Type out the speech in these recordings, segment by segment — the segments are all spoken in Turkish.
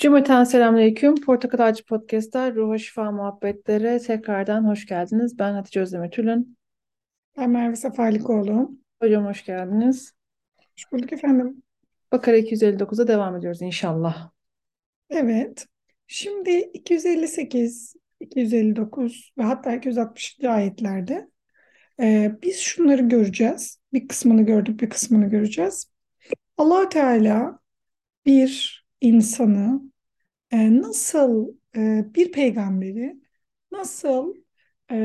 Cümleten selamünaleyküm. Portakal Ağacı Podcast'ta Ruha Şifa Muhabbetlere tekrardan hoş geldiniz. Ben Hatice Özdemir Tülün. Ben Merve Sefalikoğlu. Hocam hoş geldiniz. Hoş bulduk efendim. Bakara 259'a devam ediyoruz inşallah. Evet. Şimdi 258, 259 ve hatta 260. ayetlerde e, biz şunları göreceğiz. Bir kısmını gördük, bir kısmını göreceğiz. allah Teala bir insanı e, nasıl e, bir peygamberi nasıl e,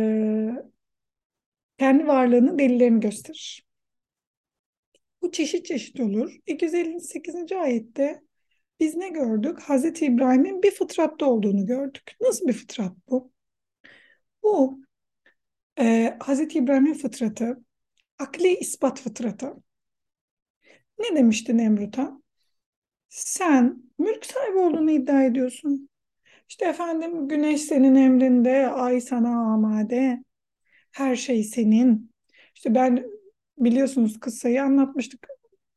kendi varlığını delillerini gösterir. Bu çeşit çeşit olur. 258. ayette biz ne gördük? Hazreti İbrahim'in bir fıtratta olduğunu gördük. Nasıl bir fıtrat bu? Bu e, Hazreti İbrahim'in fıtratı, akli ispat fıtratı. Ne demişti Nemrut'a? Sen mülk sahibi olduğunu iddia ediyorsun. İşte efendim güneş senin emrinde, ay sana amade, her şey senin. İşte ben biliyorsunuz kıssayı anlatmıştık.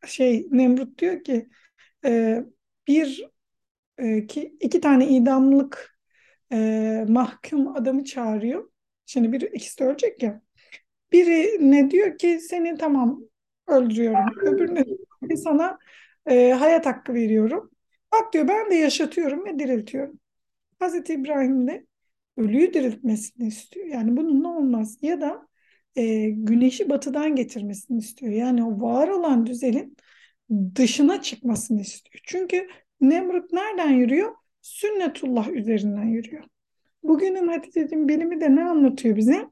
Şey Nemrut diyor ki e, bir e, ki iki tane idamlık e, mahkum adamı çağırıyor. Şimdi bir ikisi de ölecek ya. Biri ne diyor ki seni tamam öldürüyorum. Öbürüne sana e, hayat hakkı veriyorum. Bak diyor ben de yaşatıyorum ve diriltiyorum. Hazreti İbrahim de ölüyü diriltmesini istiyor. Yani bunun ne olmaz. Ya da e, güneşi batıdan getirmesini istiyor. Yani o var olan düzenin dışına çıkmasını istiyor. Çünkü Nemrut nereden yürüyor? Sünnetullah üzerinden yürüyor. Bugünün Hatice'cim bilimi de ne anlatıyor bize?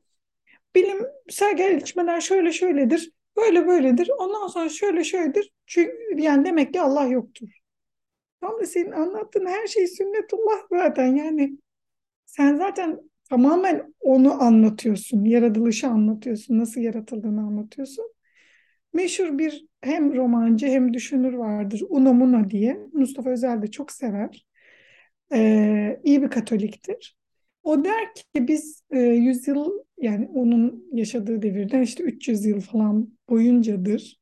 Bilimsel gelişmeler şöyle şöyledir, böyle böyledir. Ondan sonra şöyle şöyledir. Çünkü yani demek ki Allah yoktur. Tam da senin anlattığın her şey sünnetullah zaten. Yani sen zaten tamamen onu anlatıyorsun. Yaratılışı anlatıyorsun. Nasıl yaratıldığını anlatıyorsun. Meşhur bir hem romancı hem düşünür vardır. Unamuno diye. Mustafa Özel de çok sever. Ee, iyi bir Katoliktir. O der ki biz e, yüzyıl yani onun yaşadığı devirden işte 300 yıl falan boyuncadır.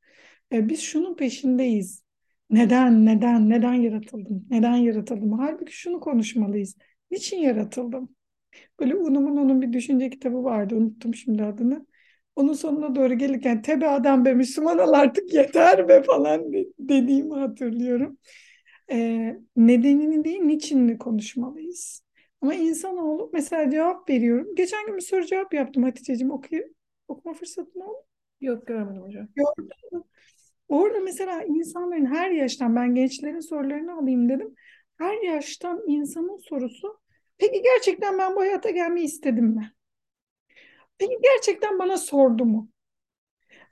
E, biz şunun peşindeyiz. Neden, neden, neden yaratıldım? Neden yaratıldım? Halbuki şunu konuşmalıyız. Niçin yaratıldım? Böyle Unum'un onun bir düşünce kitabı vardı. Unuttum şimdi adını. Onun sonuna doğru gelirken tebe adam be Müslüman ol artık yeter be falan dediğimi hatırlıyorum. Ee, nedenini değil niçinini konuşmalıyız. Ama insanoğlu mesela cevap veriyorum. Geçen gün bir soru cevap yaptım Hatice'cim. Oku, okuma fırsatın oldu Yok görmedim hocam. Gördün Orada mesela insanların her yaştan ben gençlerin sorularını alayım dedim. Her yaştan insanın sorusu peki gerçekten ben bu hayata gelmeyi istedim mi? Peki gerçekten bana sordu mu?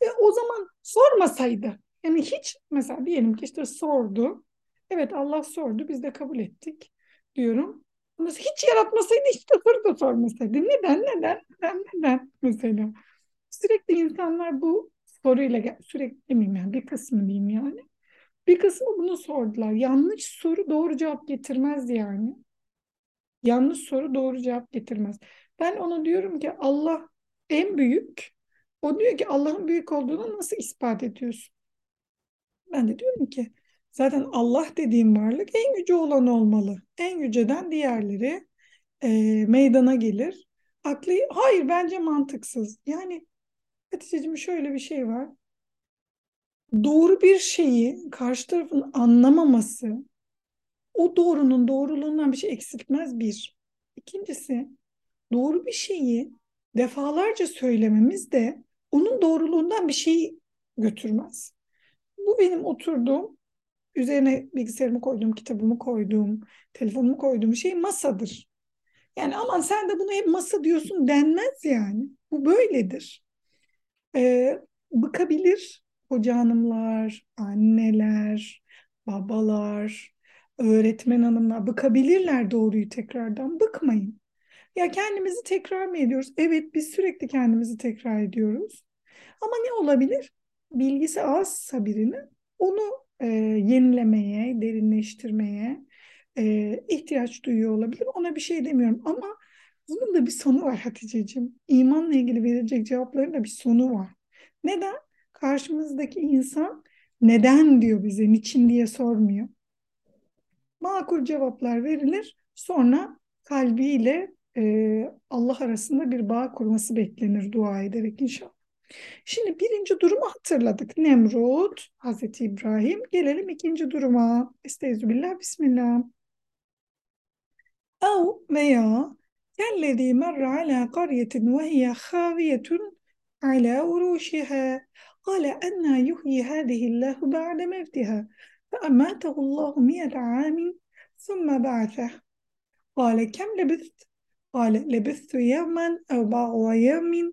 E, o zaman sormasaydı yani hiç mesela diyelim ki işte sordu. Evet Allah sordu biz de kabul ettik diyorum. Hiç yaratmasaydı hiç de soru da sormasaydı. Neden neden neden neden mesela. Sürekli insanlar bu soruyla sürekli demeyeyim yani bir kısmı diyeyim yani. Bir kısmı bunu sordular. Yanlış soru doğru cevap getirmez yani. Yanlış soru doğru cevap getirmez. Ben ona diyorum ki Allah en büyük. O diyor ki Allah'ın büyük olduğunu nasıl ispat ediyorsun? Ben de diyorum ki zaten Allah dediğim varlık en yüce olan olmalı. En yüceden diğerleri e, meydana gelir. Akli, hayır bence mantıksız. Yani Hatice'cim şöyle bir şey var. Doğru bir şeyi karşı tarafın anlamaması o doğrunun doğruluğundan bir şey eksiltmez bir. İkincisi doğru bir şeyi defalarca söylememiz de onun doğruluğundan bir şey götürmez. Bu benim oturduğum, üzerine bilgisayarımı koyduğum, kitabımı koyduğum, telefonumu koyduğum şey masadır. Yani aman sen de bunu hep masa diyorsun denmez yani. Bu böyledir. Ee, bıkabilir hoca hanımlar, anneler, babalar, öğretmen hanımlar bıkabilirler doğruyu tekrardan. Bıkmayın. Ya kendimizi tekrar mı ediyoruz? Evet biz sürekli kendimizi tekrar ediyoruz. Ama ne olabilir? Bilgisi azsa birinin onu e, yenilemeye, derinleştirmeye e, ihtiyaç duyuyor olabilir. Ona bir şey demiyorum ama bunun da bir sonu var Hatice'ciğim. İmanla ilgili verilecek cevapların da bir sonu var. Neden? Karşımızdaki insan neden diyor bize, niçin diye sormuyor. Makul cevaplar verilir. Sonra kalbiyle e, Allah arasında bir bağ kurması beklenir dua ederek inşallah. Şimdi birinci durumu hatırladık. Nemrut, Hazreti İbrahim. Gelelim ikinci duruma. Estağfirullah, Bismillah. Ev veya kellezî merre alâ qaryetin ve hiye khâviyetun alâ urûşiha. قال أنا يحيي هذه الله بعد موتها فأماته الله مئة عام ثم بعثه قال كم لبثت قال لبثت يوما أو بعض يوم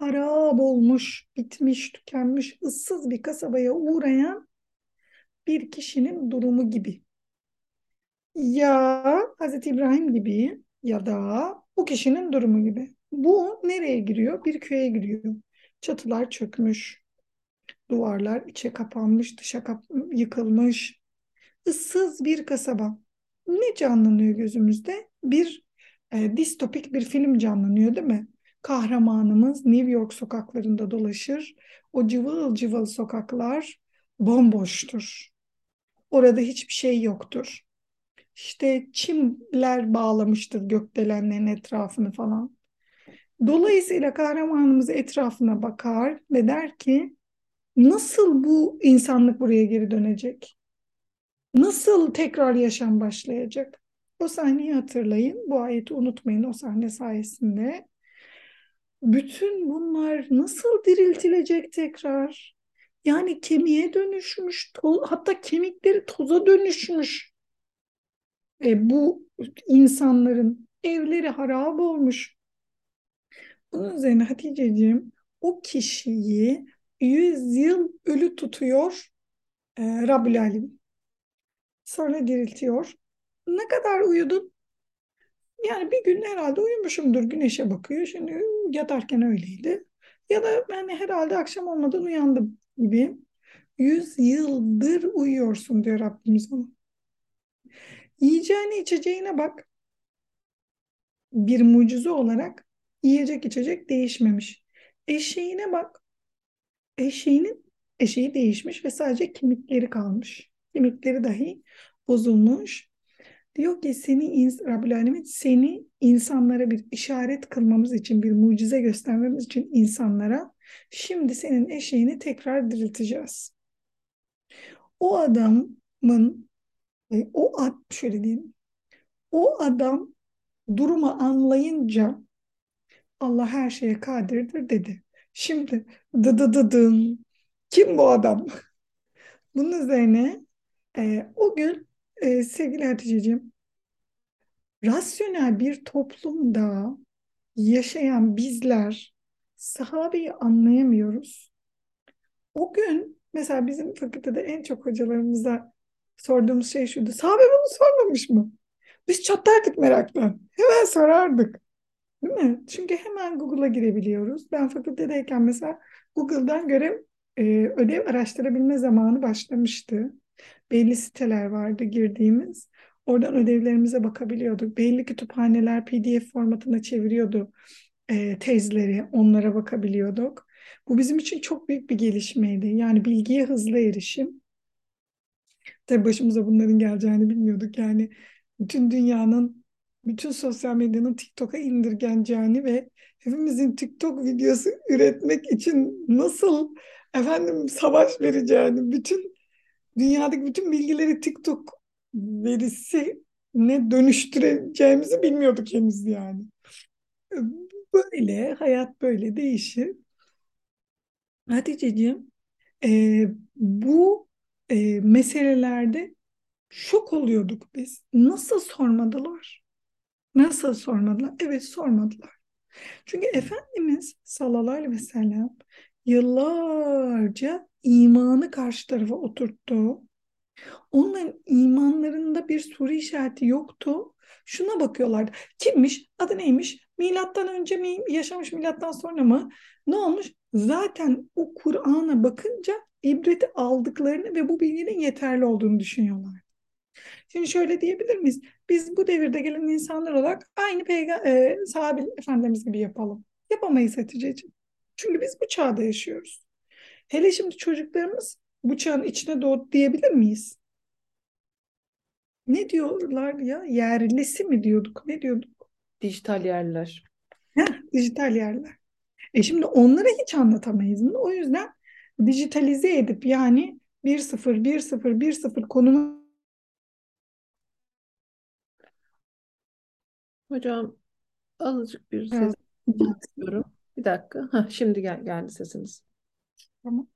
harap olmuş, bitmiş, tükenmiş, ıssız bir kasabaya uğrayan bir kişinin durumu gibi. Ya Hz. İbrahim gibi ya da bu kişinin durumu gibi. Bu nereye giriyor? Bir köye giriyor. Çatılar çökmüş, duvarlar içe kapanmış, dışa kap yıkılmış, ıssız bir kasaba. Ne canlanıyor gözümüzde? Bir e, distopik bir film canlanıyor değil mi? Kahramanımız New York sokaklarında dolaşır. O cıvıl cıvıl sokaklar bomboştur. Orada hiçbir şey yoktur. İşte çimler bağlamıştır gökdelenlerin etrafını falan. Dolayısıyla kahramanımız etrafına bakar ve der ki nasıl bu insanlık buraya geri dönecek? Nasıl tekrar yaşam başlayacak? O sahneyi hatırlayın. Bu ayeti unutmayın o sahne sayesinde. Bütün bunlar nasıl diriltilecek tekrar? Yani kemiğe dönüşmüş, hatta kemikleri toza dönüşmüş. E, bu insanların evleri harap olmuş. Bunun üzerine Hatice'ciğim o kişiyi yüz yıl ölü tutuyor e, Rabbül Alem. Sonra diriltiyor. Ne kadar uyudun? Yani bir gün herhalde uyumuşumdur güneşe bakıyor. Şimdi yatarken öyleydi. Ya da ben herhalde akşam olmadan uyandım gibi. Yüz yıldır uyuyorsun diyor Rabbimiz ona. Yiyeceğine içeceğine bak. Bir mucize olarak yiyecek içecek değişmemiş. Eşeğine bak. Eşeğinin eşeği değişmiş ve sadece kemikleri kalmış. Kemikleri dahi bozulmuş. Diyor ki seni Rabbül Alemin seni insanlara bir işaret kılmamız için bir mucize göstermemiz için insanlara şimdi senin eşeğini tekrar dirilteceğiz. O adamın e, o ad şöyle diyeyim. O adam durumu anlayınca Allah her şeye kadirdir dedi. Şimdi dı dı dı dın. Kim bu adam? Bunun üzerine e, o gün e, sevgili Hatice'ciğim rasyonel bir toplumda yaşayan bizler sahabeyi anlayamıyoruz. O gün mesela bizim fakültede en çok hocalarımıza sorduğumuz şey şuydu. Sahabe bunu sormamış mı? Biz çatlardık meraktan. Hemen sorardık. Değil mi? Çünkü hemen Google'a girebiliyoruz. Ben fakültedeyken mesela Google'dan görev, e, ödev araştırabilme zamanı başlamıştı. Belli siteler vardı girdiğimiz. Oradan ödevlerimize bakabiliyorduk. Belli kütüphaneler PDF formatına çeviriyordu e, tezleri. Onlara bakabiliyorduk. Bu bizim için çok büyük bir gelişmeydi. Yani bilgiye hızlı erişim. Tabii başımıza bunların geleceğini bilmiyorduk. Yani bütün dünyanın, bütün sosyal medyanın TikTok'a indirgeneceğini ve hepimizin TikTok videosu üretmek için nasıl efendim savaş vereceğini, bütün dünyadaki bütün bilgileri TikTok verisi ne dönüştüreceğimizi bilmiyorduk henüz yani. Böyle, hayat böyle değişir. Hatice'ciğim, e, bu e, meselelerde şok oluyorduk biz. Nasıl sormadılar? Nasıl sormadılar? Evet sormadılar. Çünkü Efendimiz sallallahu aleyhi ve sellem yıllarca imanı karşı tarafa oturttu. Onların imanlarında bir soru işareti yoktu. Şuna bakıyorlardı. Kimmiş? Adı neymiş? Milattan önce mi yaşamış, milattan sonra mı? Ne olmuş? Zaten o Kur'an'a bakınca ibreti aldıklarını ve bu bilginin yeterli olduğunu düşünüyorlar. Şimdi şöyle diyebilir miyiz? Biz bu devirde gelen insanlar olarak aynı peygamber e, sahabe efendimiz gibi yapalım. Yapamayız Hatice'ciğim. Çünkü biz bu çağda yaşıyoruz. Hele şimdi çocuklarımız bu çağın içine doğdu diyebilir miyiz? Ne diyorlar ya? Yerlisi mi diyorduk? Ne diyorduk? Dijital yerler. Heh, dijital yerler. E şimdi onlara hiç anlatamayız. O yüzden dijitalize edip yani 1-0, 1-0, 1-0 konumu Hocam azıcık bir ses istiyorum. Bir dakika. Hah, şimdi gel geldi sesiniz. Tamam.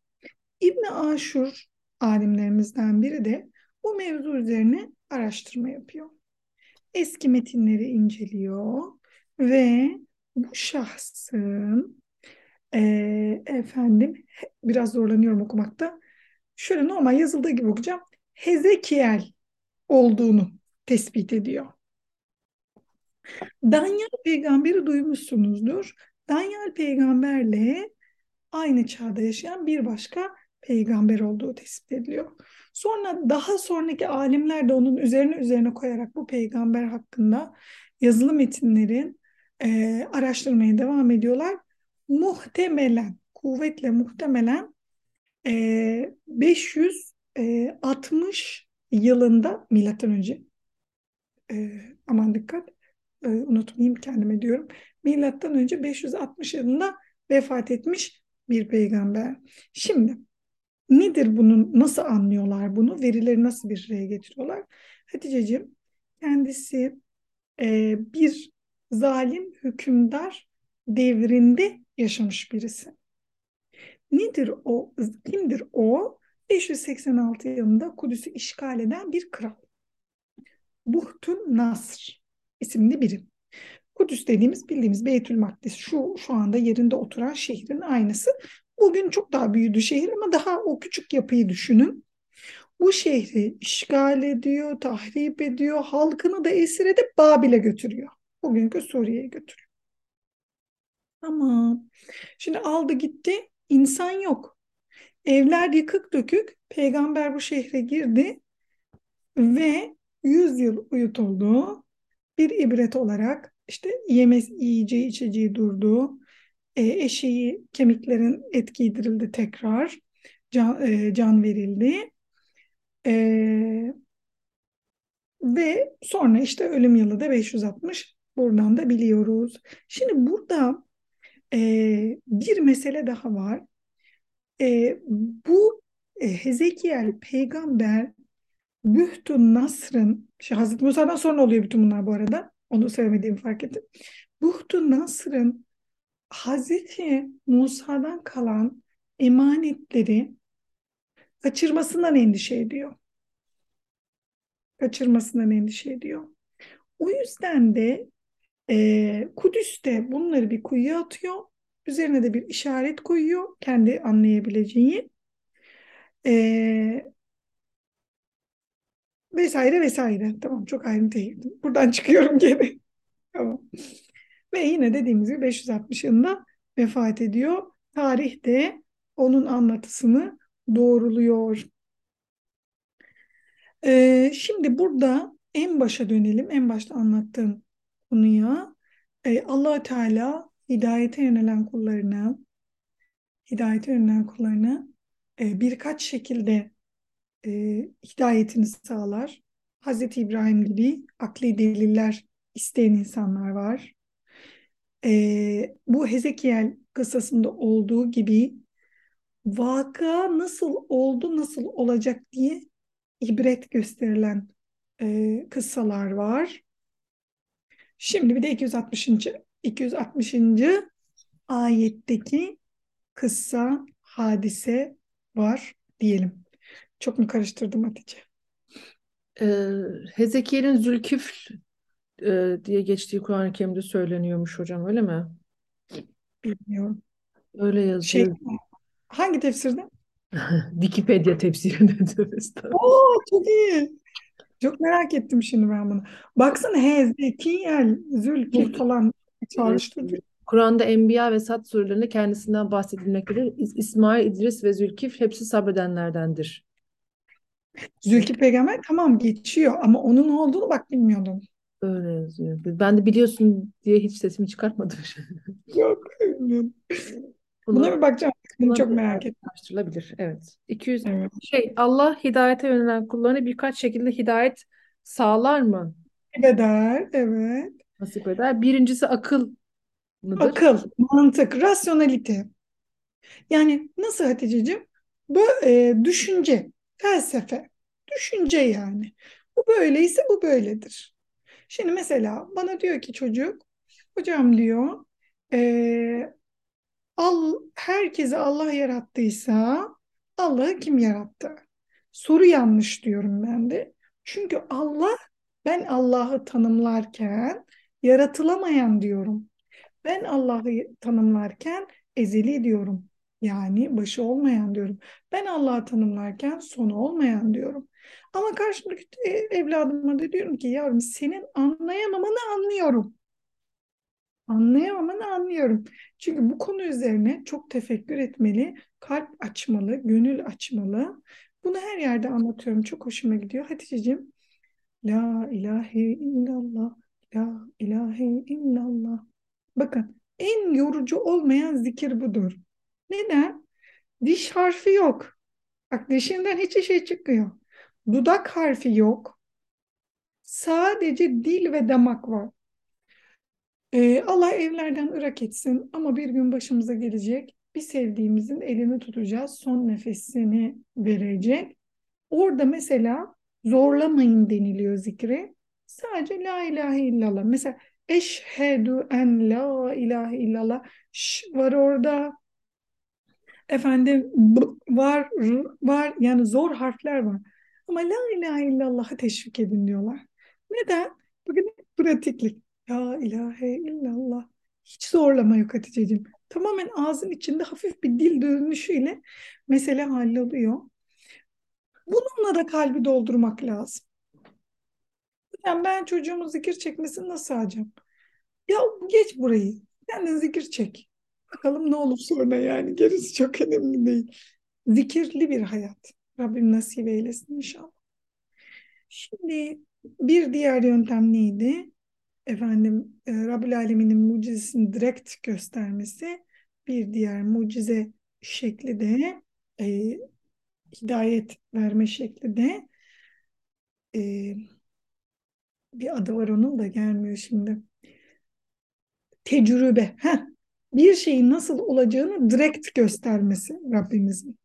İbni Aşur alimlerimizden biri de bu mevzu üzerine araştırma yapıyor. Eski metinleri inceliyor ve bu şahsın eee, efendim biraz zorlanıyorum okumakta. Şöyle normal yazıldığı gibi okuyacağım. Hezekiel olduğunu tespit ediyor. Danyal peygamberi duymuşsunuzdur. Danyal peygamberle aynı çağda yaşayan bir başka peygamber olduğu tespit ediliyor. Sonra daha sonraki alimler de onun üzerine üzerine koyarak bu peygamber hakkında yazılı metinlerin e, araştırmaya devam ediyorlar. Muhtemelen, kuvvetle muhtemelen e, 560 yılında milattan önce e, aman dikkat e, unutmayayım kendime diyorum. Milattan önce 560 yılında vefat etmiş bir peygamber. Şimdi nedir bunun nasıl anlıyorlar bunu? Verileri nasıl bir araya getiriyorlar? Haticeciğim kendisi e, bir zalim hükümdar devrinde yaşamış birisi. Nedir o? Kimdir o? 586 yılında Kudüs'ü işgal eden bir kral. Buhtun Nasr isimli biri. Kudüs dediğimiz bildiğimiz Beytül Makdis şu şu anda yerinde oturan şehrin aynısı. Bugün çok daha büyüdü şehir ama daha o küçük yapıyı düşünün. Bu şehri işgal ediyor, tahrip ediyor, halkını da esir edip Babil'e götürüyor. Bugünkü Suriye'ye götürüyor. Ama şimdi aldı gitti, insan yok. Evler yıkık dökük, peygamber bu şehre girdi ve 100 yıl uyutuldu. Bir ibret olarak işte yemez, yiyeceği içeceği durdu. E, eşeği kemiklerin et giydirildi tekrar. Can, e, can verildi. E, ve sonra işte ölüm yılı da 560. Buradan da biliyoruz. Şimdi burada e, bir mesele daha var. E, bu e, Hezekiel peygamber Bühtün Nasr'ın, Hazreti Musa'dan sonra oluyor bütün bunlar bu arada. Onu söylemediğimi fark ettim. Buhtun Nasr'ın Hazreti Musa'dan kalan emanetleri kaçırmasından endişe ediyor. Kaçırmasından endişe ediyor. O yüzden de e, Kudüs'te bunları bir kuyuya atıyor. Üzerine de bir işaret koyuyor. Kendi anlayabileceği. E, vesaire vesaire. Tamam çok ayrıntıya girdim. Buradan çıkıyorum geri. Tamam. Ve yine dediğimiz gibi 560 yılında vefat ediyor. Tarih de onun anlatısını doğruluyor. Ee, şimdi burada en başa dönelim. En başta anlattığım konuya. Ee, allah Teala hidayete yönelen kullarına hidayete yönelen kullarına e, birkaç şekilde e, hidayetini sağlar. Hazreti İbrahim gibi akli deliller isteyen insanlar var. E, bu Hezekiel kıssasında olduğu gibi vaka nasıl oldu, nasıl olacak diye ibret gösterilen e, kıssalar var. Şimdi bir de 260. 260. ayetteki kıssa, hadise var diyelim. Çok mu karıştırdım Hatice? Ee, Hezekiel'in Zülkifl e, diye geçtiği Kur'an-ı Kerim'de söyleniyormuş hocam öyle mi? Bilmiyorum. Öyle yazıyor. Şey, hangi tefsirde? Wikipedia tefsirinde tövbe. Oo, çok iyi. Çok merak ettim şimdi ben bunu. Baksana Hezekiel, Zülkif Bu falan çağrıştırdı. Kur'an'da Enbiya ve Sad surelerinde kendisinden bahsedilmektedir. İs- İsmail, İdris ve Zülkif hepsi sabredenlerdendir. Zülkif peygamber tamam geçiyor ama onun olduğunu bak bilmiyordum. Öyle yazıyor. Ben de biliyorsun diye hiç sesimi çıkartmadım. Yok. Buna Bunu bir bakacağım. Bunu çok buna merak ettim. araştırılabilir. Evet. 200 Evet. şey Allah hidayete yönelen kullarına birkaç şekilde hidayet sağlar mı? Eder, evet. Nasip eder. Birincisi akıl mıdır? Akıl, mantık, rasyonalite. Yani nasıl Hatice'cim? Bu e, düşünce, felsefe, düşünce yani. Bu böyleyse bu böyledir. Şimdi mesela bana diyor ki çocuk, hocam diyor, e, al, herkesi Allah yarattıysa Allah'ı kim yarattı? Soru yanlış diyorum ben de. Çünkü Allah, ben Allah'ı tanımlarken yaratılamayan diyorum. Ben Allah'ı tanımlarken ezeli diyorum. Yani başı olmayan diyorum. Ben Allah'ı tanımlarken sonu olmayan diyorum. Ama karşımdaki e, evladıma da diyorum ki yavrum senin anlayamamanı anlıyorum. Anlayamamanı anlıyorum. Çünkü bu konu üzerine çok tefekkür etmeli, kalp açmalı, gönül açmalı. Bunu her yerde anlatıyorum. Çok hoşuma gidiyor. Hatice'cim, La ilahe illallah, La ilahe illallah. Bakın en yorucu olmayan zikir budur. Neden? Diş harfi yok. Bak dişinden hiçbir şey çıkmıyor. Dudak harfi yok. Sadece dil ve damak var. Ee, Allah evlerden ırak etsin ama bir gün başımıza gelecek. Bir sevdiğimizin elini tutacağız. Son nefesini verecek. Orada mesela zorlamayın deniliyor zikre. Sadece la ilahe illallah. Mesela eşhedü en la ilahe illallah. Ş var orada. Efendim var, var. Yani zor harfler var. Ama la ilahe illallah'ı teşvik edin diyorlar. Neden? Bugün pratiklik. La ilahe illallah. Hiç zorlama yok Hatice'ciğim. Tamamen ağzın içinde hafif bir dil dönüşüyle mesele halloluyor. Bununla da kalbi doldurmak lazım. Yani ben çocuğumun zikir çekmesini nasıl sağacağım? Ya geç burayı. Kendin zikir çek. Bakalım ne olur sonra yani. Gerisi çok önemli değil. Zikirli bir hayat. Rabbim nasip eylesin inşallah. Şimdi bir diğer yöntem neydi? Efendim e, Rabbül Alemin'in mucizesini direkt göstermesi. Bir diğer mucize şekli de e, hidayet verme şekli de e, bir adı var onun da gelmiyor şimdi. Tecrübe. Heh bir şeyin nasıl olacağını direkt göstermesi Rabbimizin.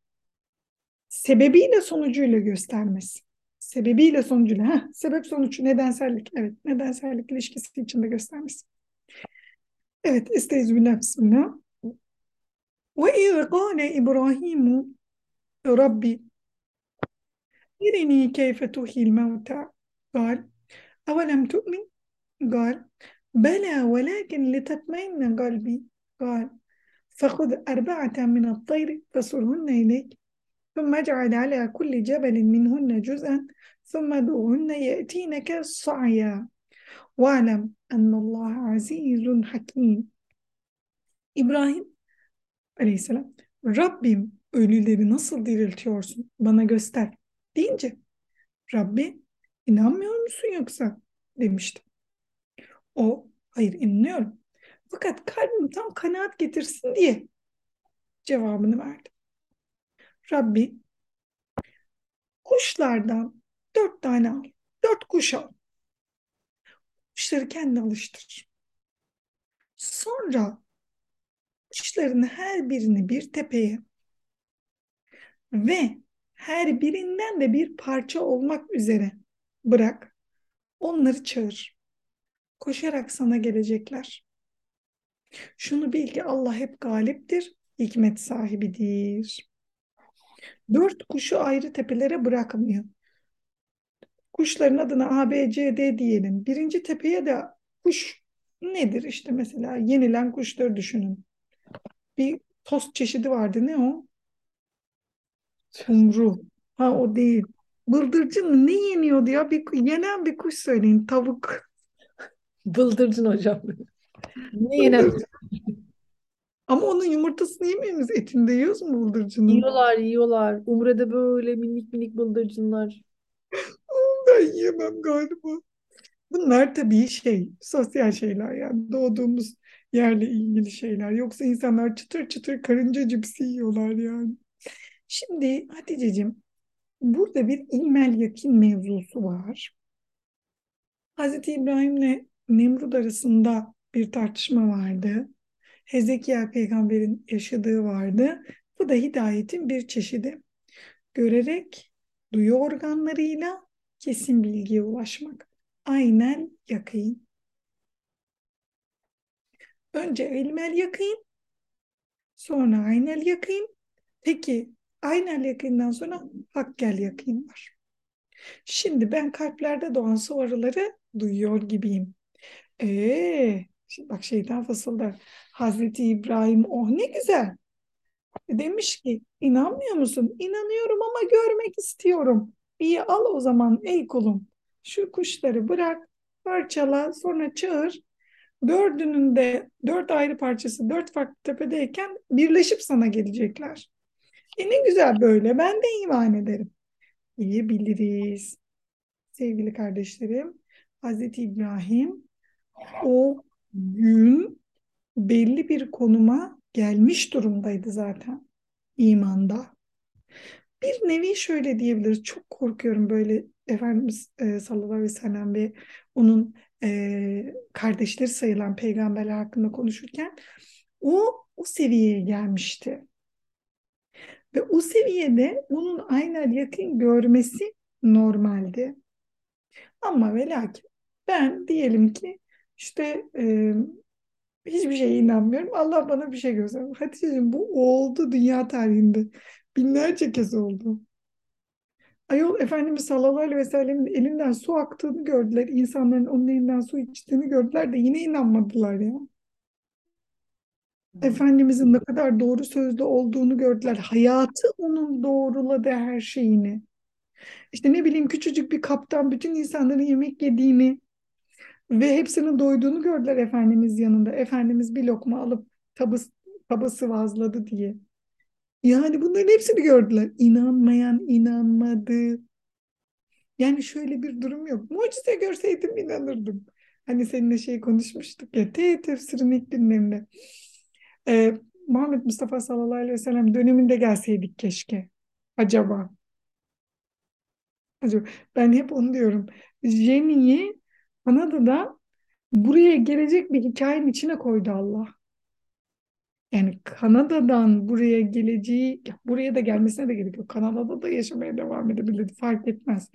Sebebiyle sonucuyla göstermesi. Sebebiyle sonucuyla. Heh, sebep sonuç nedensellik. Evet nedensellik ilişkisi içinde göstermesi. Evet estağfirullah bismillah. Ve iz kâle İbrahimu Rabbi İrini keyfe tuhil mevta Gal Avelem tu'min Gal Bela velakin litetmeyne galbi قال فخذ أربعة من الطير فصرهن إليك ثم اجعل على كل جبل منهن جزءا ثم ادعهن يأتينك صعيا واعلم أن الله عزيز حكيم İbrahim Aleyhisselam Rabbim ölüleri nasıl diriltiyorsun bana göster deyince Rabbi inanmıyor musun yoksa demişti. O hayır inanıyorum. Fakat kalbim tam kanaat getirsin diye cevabını verdi. Rabbi kuşlardan dört tane al. Dört kuş al. Kuşları kendine alıştır. Sonra kuşların her birini bir tepeye ve her birinden de bir parça olmak üzere bırak. Onları çağır. Koşarak sana gelecekler. Şunu bil ki Allah hep galiptir, hikmet sahibidir. Dört kuşu ayrı tepelere bırakmıyor. Kuşların adına A, B, C, D diyelim. Birinci tepeye de kuş nedir işte mesela yenilen kuşları düşünün. Bir tost çeşidi vardı ne o? Kumru. Ha o değil. Bıldırcın? Ne yeniyordu ya? Bir, yenen bir kuş söyleyin. Tavuk. Bıldırcın hocam. Ne yenen Bıldırcın. Ama onun yumurtasını yemiyoruz. Etini de yiyoruz mu bıldırcının? yiyorlar yiyorlar. Umre'de böyle minik minik bıldırcınlar. Ben yiyemem galiba. Bunlar tabii şey, sosyal şeyler yani doğduğumuz yerle ilgili şeyler. Yoksa insanlar çıtır çıtır karınca cipsi yiyorlar yani. Şimdi Hatice'cim burada bir ilmel yakin mevzusu var. Hazreti İbrahim'le Nemrut arasında bir tartışma vardı. Hezekiel peygamberin yaşadığı vardı. Bu da hidayetin bir çeşidi. Görerek, duyu organlarıyla kesin bilgiye ulaşmak. Aynen yakın. Önce ilmel yakın, sonra aynel yakın. Peki aynel yakından sonra hakkel yakın var. Şimdi ben kalplerde doğan soruları duyuyor gibiyim. Ee, şimdi bak şeytan fısıldar. Hazreti İbrahim oh ne güzel. Demiş ki inanmıyor musun? İnanıyorum ama görmek istiyorum. İyi al o zaman ey kulum. Şu kuşları bırak, parçala, sonra çağır. Dördünün de dört ayrı parçası dört farklı tepedeyken birleşip sana gelecekler. E ne güzel böyle. Ben de iman ederim. Diyebiliriz. Sevgili kardeşlerim, Hazreti İbrahim o gün belli bir konuma gelmiş durumdaydı zaten imanda. Bir nevi şöyle diyebiliriz. Çok korkuyorum böyle Efendimiz e, sallallahu aleyhi ve sellem ve onun e, kardeşleri sayılan peygamberler hakkında konuşurken o o seviyeye gelmişti. Ve o seviyede onun aynen yakın görmesi normaldi. Ama ve lakin ben diyelim ki işte e, hiçbir şeye inanmıyorum. Allah bana bir şey gösterdi. Hatice'ciğim bu oldu dünya tarihinde. Binlerce kez oldu. Ayol Efendimiz sallallahu aleyhi ve sellemin elinden su aktığını gördüler. İnsanların onun elinden su içtiğini gördüler de yine inanmadılar ya. Efendimizin ne kadar doğru sözlü olduğunu gördüler. Hayatı onun doğruladı her şeyini. İşte ne bileyim küçücük bir kaptan bütün insanların yemek yediğini ve hepsinin doyduğunu gördüler Efendimiz yanında. Efendimiz bir lokma alıp tabıs, tabı sıvazladı diye. Yani bunların hepsini gördüler. İnanmayan inanmadı. Yani şöyle bir durum yok. Mucize görseydim inanırdım. Hani seninle şey konuşmuştuk ya. Te tefsirin ilk dinlemde. Ee, Muhammed Mustafa sallallahu aleyhi ve sellem döneminde gelseydik keşke. Acaba. Acaba. Ben hep onu diyorum. Jenny'i Kanada'da buraya gelecek bir hikayenin içine koydu Allah. Yani Kanada'dan buraya geleceği, buraya da gelmesine de gerek yok. Kanada'da da yaşamaya devam edebilirdi, fark etmez.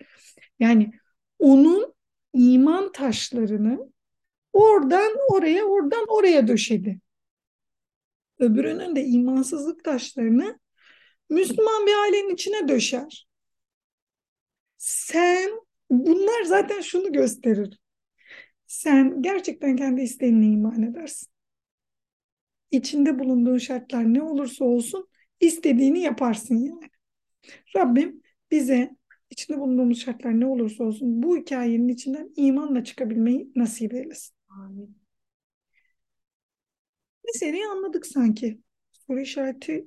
Yani onun iman taşlarını oradan oraya, oradan oraya döşedi. Öbürünün de imansızlık taşlarını Müslüman bir ailenin içine döşer. Sen, bunlar zaten şunu gösterir. Sen gerçekten kendi isteğinle iman edersin içinde bulunduğun şartlar ne olursa olsun istediğini yaparsın yani. Rabbim bize içinde bulunduğumuz şartlar ne olursa olsun bu hikayenin içinden imanla çıkabilmeyi nasip eylesin. Amin. Meseleyi anladık sanki. Soru işareti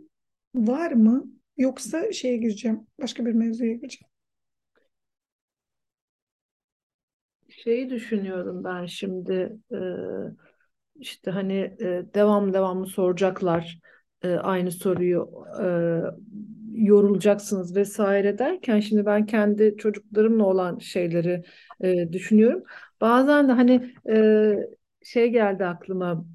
var mı? Yoksa şeye gireceğim. Başka bir mevzuya gireceğim. Şeyi düşünüyorum ben şimdi. İşte hani devam devamlı soracaklar aynı soruyu yorulacaksınız vesaire derken şimdi ben kendi çocuklarımla olan şeyleri düşünüyorum. Bazen de hani şey geldi aklıma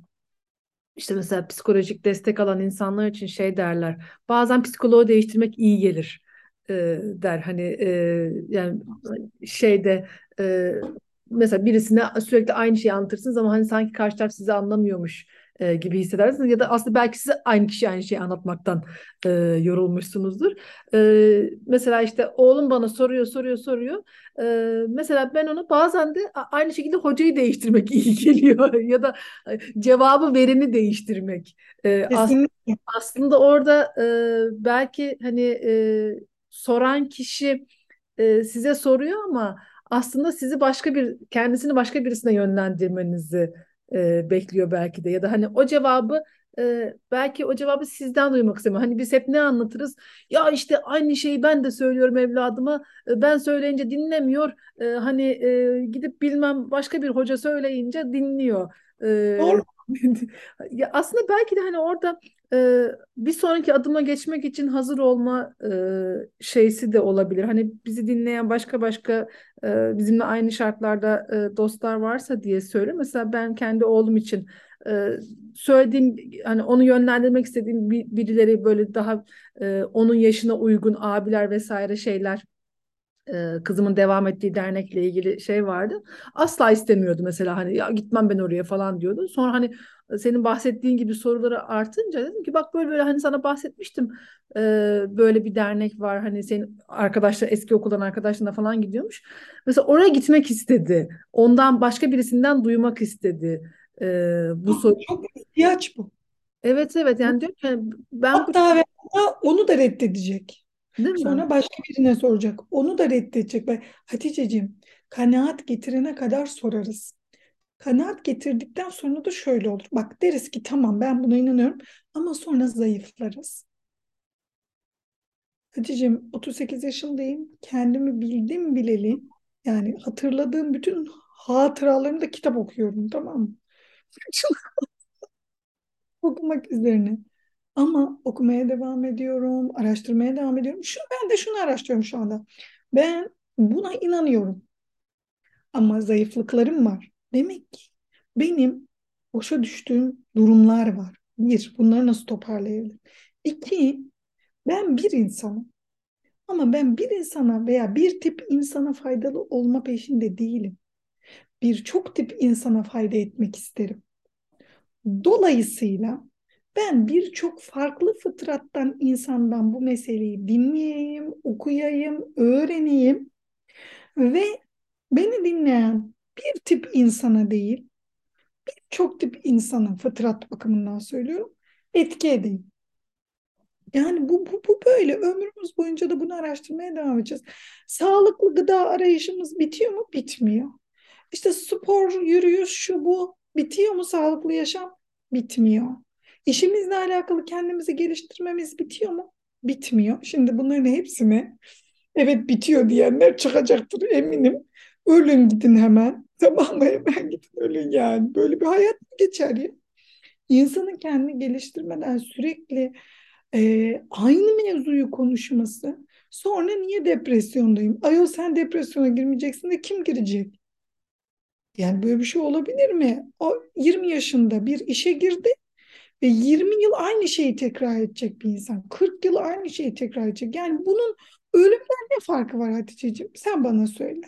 işte mesela psikolojik destek alan insanlar için şey derler. Bazen psikoloğu değiştirmek iyi gelir der. Hani e, yani şeyde e, mesela birisine sürekli aynı şeyi anlatırsınız ama hani sanki karşı taraf sizi anlamıyormuş e, gibi hissedersiniz ya da aslında belki size aynı kişi aynı şeyi anlatmaktan e, yorulmuşsunuzdur. E, mesela işte oğlum bana soruyor soruyor soruyor. E, mesela ben onu bazen de aynı şekilde hocayı değiştirmek iyi geliyor ya da cevabı vereni değiştirmek. E, aslında, aslında orada e, belki hani e, soran kişi e, size soruyor ama aslında sizi başka bir kendisini başka birisine yönlendirmenizi e, bekliyor belki de ya da hani o cevabı e, belki o cevabı sizden duymak istemiyor. Hani biz hep ne anlatırız? Ya işte aynı şeyi ben de söylüyorum evladıma. E, ben söyleyince dinlemiyor. E, hani e, gidip bilmem başka bir hoca söyleyince dinliyor. E, Doğru. ya aslında belki de hani orada e, bir sonraki adıma geçmek için hazır olma e, şeysi de olabilir. Hani bizi dinleyen başka başka e, bizimle aynı şartlarda e, dostlar varsa diye söylüyorum. Mesela ben kendi oğlum için e, söylediğim hani onu yönlendirmek istediğim bir, birileri böyle daha e, onun yaşına uygun abiler vesaire şeyler e, kızımın devam ettiği dernekle ilgili şey vardı. Asla istemiyordu mesela hani ya gitmem ben oraya falan diyordu. Sonra hani senin bahsettiğin gibi soruları artınca dedim ki bak böyle böyle hani sana bahsetmiştim e, böyle bir dernek var hani senin arkadaşlar eski okuldan arkadaşlarına falan gidiyormuş. Mesela oraya gitmek istedi. Ondan başka birisinden duymak istedi. E, bu soru. Çok ihtiyaç bu. Evet evet yani diyor ki ben Hatta ve hatta onu da reddedecek. Değil mi? Sonra başka birine soracak. Onu da reddedecek. Ben, Hatice'ciğim kanaat getirene kadar sorarız. Kanaat getirdikten sonra da şöyle olur. Bak deriz ki tamam ben buna inanıyorum ama sonra zayıflarız. Hatice'ciğim 38 yaşındayım. Kendimi bildim bileli yani hatırladığım bütün hatıralarımı da kitap okuyorum tamam mı? Okumak üzerine. Ama okumaya devam ediyorum, araştırmaya devam ediyorum. Şu, ben de şunu araştırıyorum şu anda. Ben buna inanıyorum. Ama zayıflıklarım var. Demek ki benim boşa düştüğüm durumlar var. Bir, bunları nasıl toparlayabilirim? İki, ben bir insanım. Ama ben bir insana veya bir tip insana faydalı olma peşinde değilim. Birçok tip insana fayda etmek isterim. Dolayısıyla ben birçok farklı fıtrattan insandan bu meseleyi dinleyeyim, okuyayım, öğreneyim ve beni dinleyen bir tip insana değil, birçok tip insana fıtrat bakımından söylüyorum, etki edeyim. Yani bu, bu, bu böyle ömrümüz boyunca da bunu araştırmaya devam edeceğiz. Sağlıklı gıda arayışımız bitiyor mu? Bitmiyor. İşte spor, yürüyüş, şu bu bitiyor mu sağlıklı yaşam? Bitmiyor. İşimizle alakalı kendimizi geliştirmemiz bitiyor mu? Bitmiyor. Şimdi bunların hepsini evet bitiyor diyenler çıkacaktır eminim. Ölün gidin hemen. Tamam mı? Hemen gidin ölün yani. Böyle bir hayat mı geçer ya? İnsanın kendini geliştirmeden sürekli e, aynı mevzuyu konuşması. Sonra niye depresyondayım? Ayol sen depresyona girmeyeceksin de kim girecek? Yani böyle bir şey olabilir mi? O 20 yaşında bir işe girdi ve 20 yıl aynı şeyi tekrar edecek bir insan. 40 yıl aynı şeyi tekrar edecek. Yani bunun ölümden ne farkı var Hatice'ciğim? Sen bana söyle.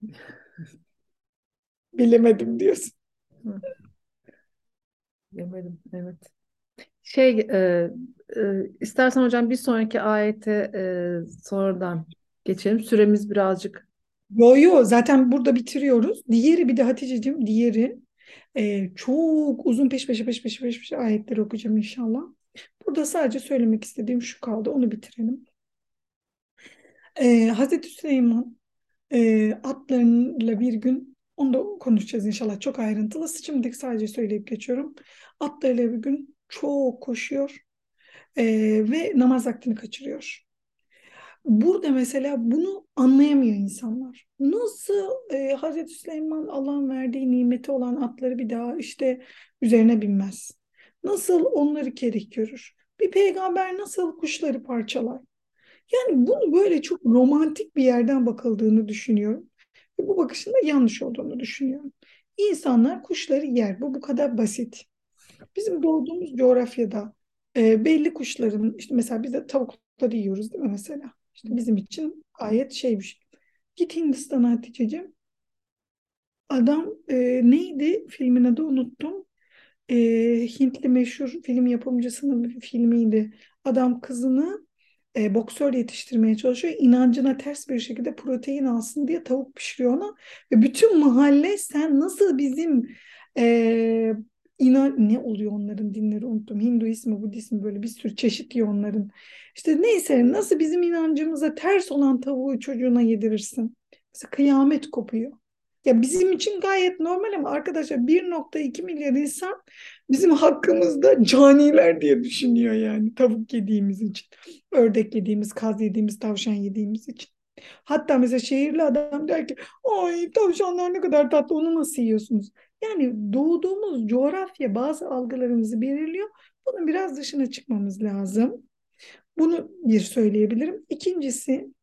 Bilemedim diyorsun. Bilemedim, evet. Şey, e, e, istersen hocam bir sonraki ayete e, sonradan geçelim. Süremiz birazcık Yo yo zaten burada bitiriyoruz. Diğeri bir de Hatice'cim diğeri e, çok uzun peş peşe peş peşe peş peşe ayetleri okuyacağım inşallah. Burada sadece söylemek istediğim şu kaldı. Onu bitirelim. E, Hazreti Süleyman e, atlarıyla bir gün onu da konuşacağız inşallah çok ayrıntılı. Şimdilik sadece söyleyip geçiyorum. Atlarıyla bir gün çok koşuyor e, ve namaz vaktini kaçırıyor. Burada mesela bunu anlayamıyor insanlar. Nasıl e, Hazreti Süleyman Allah'ın verdiği nimeti olan atları bir daha işte üzerine binmez? Nasıl onları kerih görür? Bir peygamber nasıl kuşları parçalar? Yani bunu böyle çok romantik bir yerden bakıldığını düşünüyorum. Ve bu bakışın da yanlış olduğunu düşünüyorum. İnsanlar kuşları yer. Bu bu kadar basit. Bizim doğduğumuz coğrafyada e, belli kuşların işte mesela biz de tavukları yiyoruz değil mi mesela? İşte bizim için gayet şey bir şey. Git Hindistan'a Hatice'cim. Adam e, neydi filmin adı unuttum. E, Hintli meşhur film yapımcısının bir filmiydi. Adam kızını e, boksör yetiştirmeye çalışıyor. İnancına ters bir şekilde protein alsın diye tavuk pişiriyor ona. Ve bütün mahalle sen nasıl bizim e, inan ne oluyor onların dinleri unuttum. Hinduizmi, Budizmi böyle bir sürü çeşit diyor onların. İşte neyse nasıl bizim inancımıza ters olan tavuğu çocuğuna yedirirsin. Mesela kıyamet kopuyor. Ya bizim için gayet normal ama arkadaşlar 1.2 milyar insan bizim hakkımızda caniler diye düşünüyor yani tavuk yediğimiz için. Ördek yediğimiz, kaz yediğimiz, tavşan yediğimiz için. Hatta mesela şehirli adam der ki ay tavşanlar ne kadar tatlı onu nasıl yiyorsunuz? Yani doğduğumuz coğrafya bazı algılarımızı belirliyor. Bunun biraz dışına çıkmamız lazım. Bunu bir söyleyebilirim. İkincisi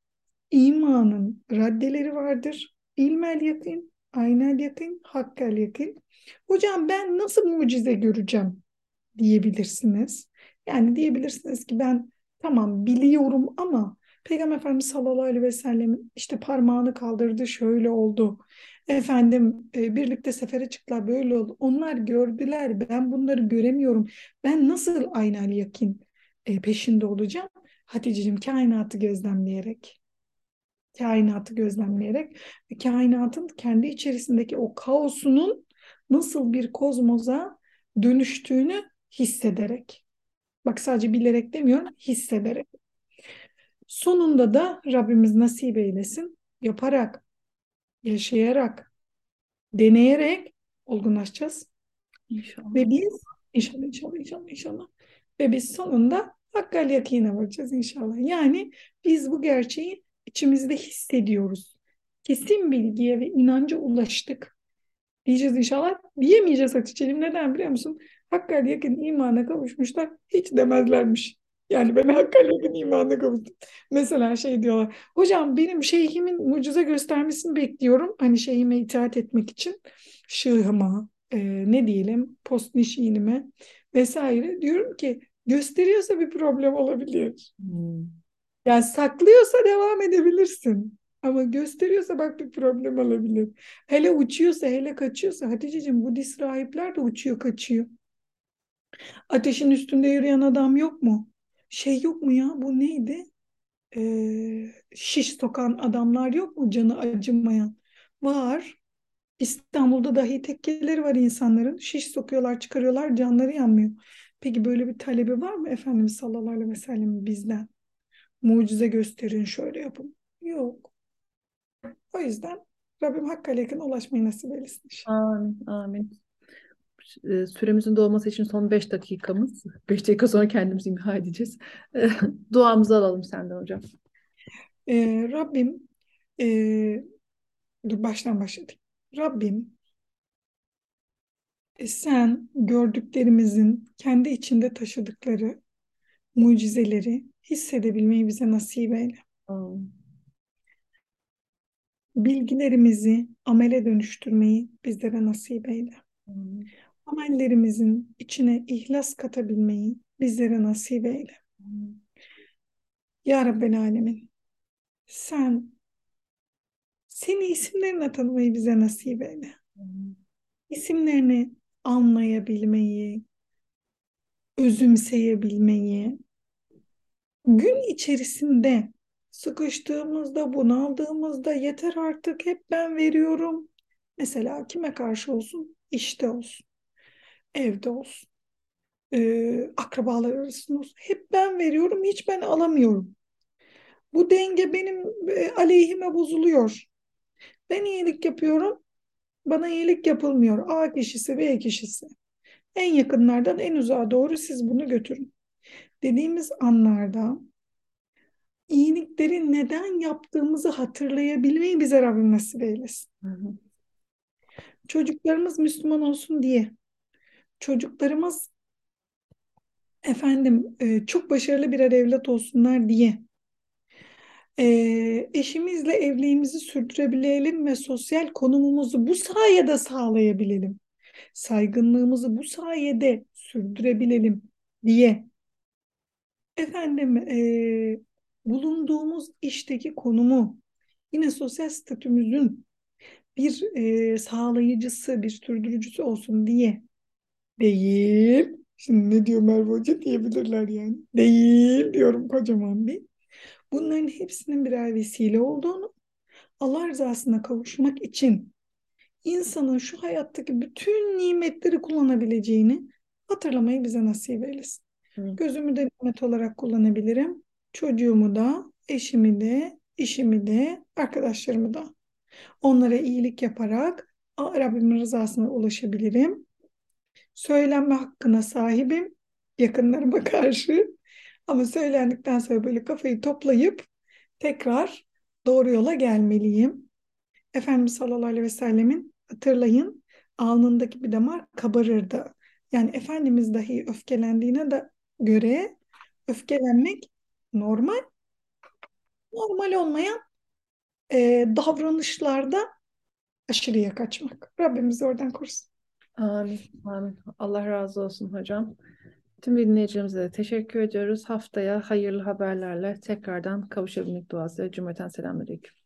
imanın raddeleri vardır. İlmel yakın, aynel yakın, hakkel yakın. Hocam ben nasıl mucize göreceğim diyebilirsiniz. Yani diyebilirsiniz ki ben tamam biliyorum ama Peygamber Efendimiz sallallahu aleyhi ve sellem işte parmağını kaldırdı şöyle oldu. Efendim e, birlikte sefere çıktılar böyle oldu. Onlar gördüler ben bunları göremiyorum. Ben nasıl aynel yakin e, peşinde olacağım? Hatice'cim kainatı gözlemleyerek kainatı gözlemleyerek ve kainatın kendi içerisindeki o kaosunun nasıl bir kozmoza dönüştüğünü hissederek. Bak sadece bilerek demiyorum, hissederek. Sonunda da Rabbimiz nasip eylesin. Yaparak, yaşayarak, deneyerek olgunlaşacağız. İnşallah. Ve biz inşallah inşallah inşallah inşallah ve biz sonunda hakkal yakine varacağız inşallah. Yani biz bu gerçeği içimizde hissediyoruz. Kesin bilgiye ve inanca ulaştık. Diyeceğiz inşallah. Diyemeyeceğiz Hatice'lim. Neden biliyor musun? Hakkal yakın imana kavuşmuşlar. Hiç demezlermiş. Yani ben hakkal yakın imana kavuştum. Mesela şey diyorlar. Hocam benim şeyhimin mucize göstermesini bekliyorum. Hani şeyhime itaat etmek için. Şığıma, e, ne diyelim, post nişinime vesaire. Diyorum ki gösteriyorsa bir problem olabilir. Hmm. Yani saklıyorsa devam edebilirsin. Ama gösteriyorsa bak bir problem olabilir. Hele uçuyorsa, hele kaçıyorsa. Hatice'cim Budist rahipler de uçuyor, kaçıyor. Ateşin üstünde yürüyen adam yok mu? Şey yok mu ya? Bu neydi? Ee, şiş sokan adamlar yok mu? Canı acımayan. Var. İstanbul'da dahi tekkeleri var insanların. Şiş sokuyorlar, çıkarıyorlar, canları yanmıyor. Peki böyle bir talebi var mı Efendimiz sallallahu aleyhi ve sellem bizden? Mucize gösterin, şöyle yapın. Yok. O yüzden Rabbim Hakk'a yakın ulaşmayı nasip eylesin. Amin, amin. E, Süremizin dolması için son 5 dakikamız. 5 dakika sonra kendimizi imha edeceğiz. E, Duamızı alalım senden hocam. Ee, Rabbim e, dur baştan başladık. Rabbim e, sen gördüklerimizin kendi içinde taşıdıkları mucizeleri hissedebilmeyi bize nasip eyle. Bilgilerimizi amele dönüştürmeyi bizlere nasip eyle. Amin. Amellerimizin içine ihlas katabilmeyi bizlere nasip eyle. Ya Rabbel Alemin sen seni isimlerine tanımayı bize nasip eyle. İsimlerini anlayabilmeyi, özümseyebilmeyi, gün içerisinde sıkıştığımızda, bunaldığımızda yeter artık hep ben veriyorum. Mesela kime karşı olsun? İşte olsun, evde olsun, e, akrabalar arasında olsun. Hep ben veriyorum, hiç ben alamıyorum. Bu denge benim e, aleyhime bozuluyor. Ben iyilik yapıyorum, bana iyilik yapılmıyor. A kişisi, B kişisi. En yakınlardan en uzağa doğru siz bunu götürün. Dediğimiz anlarda iyilikleri neden yaptığımızı hatırlayabilmeyi bize Rabbim nasip eylesin. Hı hı. Çocuklarımız Müslüman olsun diye, çocuklarımız efendim e, çok başarılı birer evlat olsunlar diye, e, eşimizle evliliğimizi sürdürebilelim ve sosyal konumumuzu bu sayede sağlayabilelim. Saygınlığımızı bu sayede sürdürebilelim diye. Efendim e, bulunduğumuz işteki konumu, yine sosyal statümüzün bir e, sağlayıcısı, bir sürdürücüsü olsun diye değil. Şimdi ne diyor Merve Hoca diyebilirler yani. Değil diyorum kocaman bir. Bunların hepsinin birer vesile olduğunu, Allah rızasına kavuşmak için insanın şu hayattaki bütün nimetleri kullanabileceğini hatırlamayı bize nasip eylesin. Hı. Gözümü de nimet olarak kullanabilirim. Çocuğumu da, eşimi de, işimi de, arkadaşlarımı da. Onlara iyilik yaparak Rabbimin rızasına ulaşabilirim. Söylenme hakkına sahibim yakınlarıma karşı. Ama söylendikten sonra böyle kafayı toplayıp tekrar doğru yola gelmeliyim. Efendimiz sallallahu aleyhi ve sellemin hatırlayın alnındaki bir damar kabarırdı. Yani Efendimiz dahi öfkelendiğine de göre öfkelenmek normal. Normal olmayan e, davranışlarda aşırıya kaçmak. Rabbimiz oradan korusun. Amin. Amin. Allah razı olsun hocam. Tüm dinleyicilerimize de teşekkür ediyoruz. Haftaya hayırlı haberlerle tekrardan kavuşabilmek duası. Cümleten selamünaleyküm.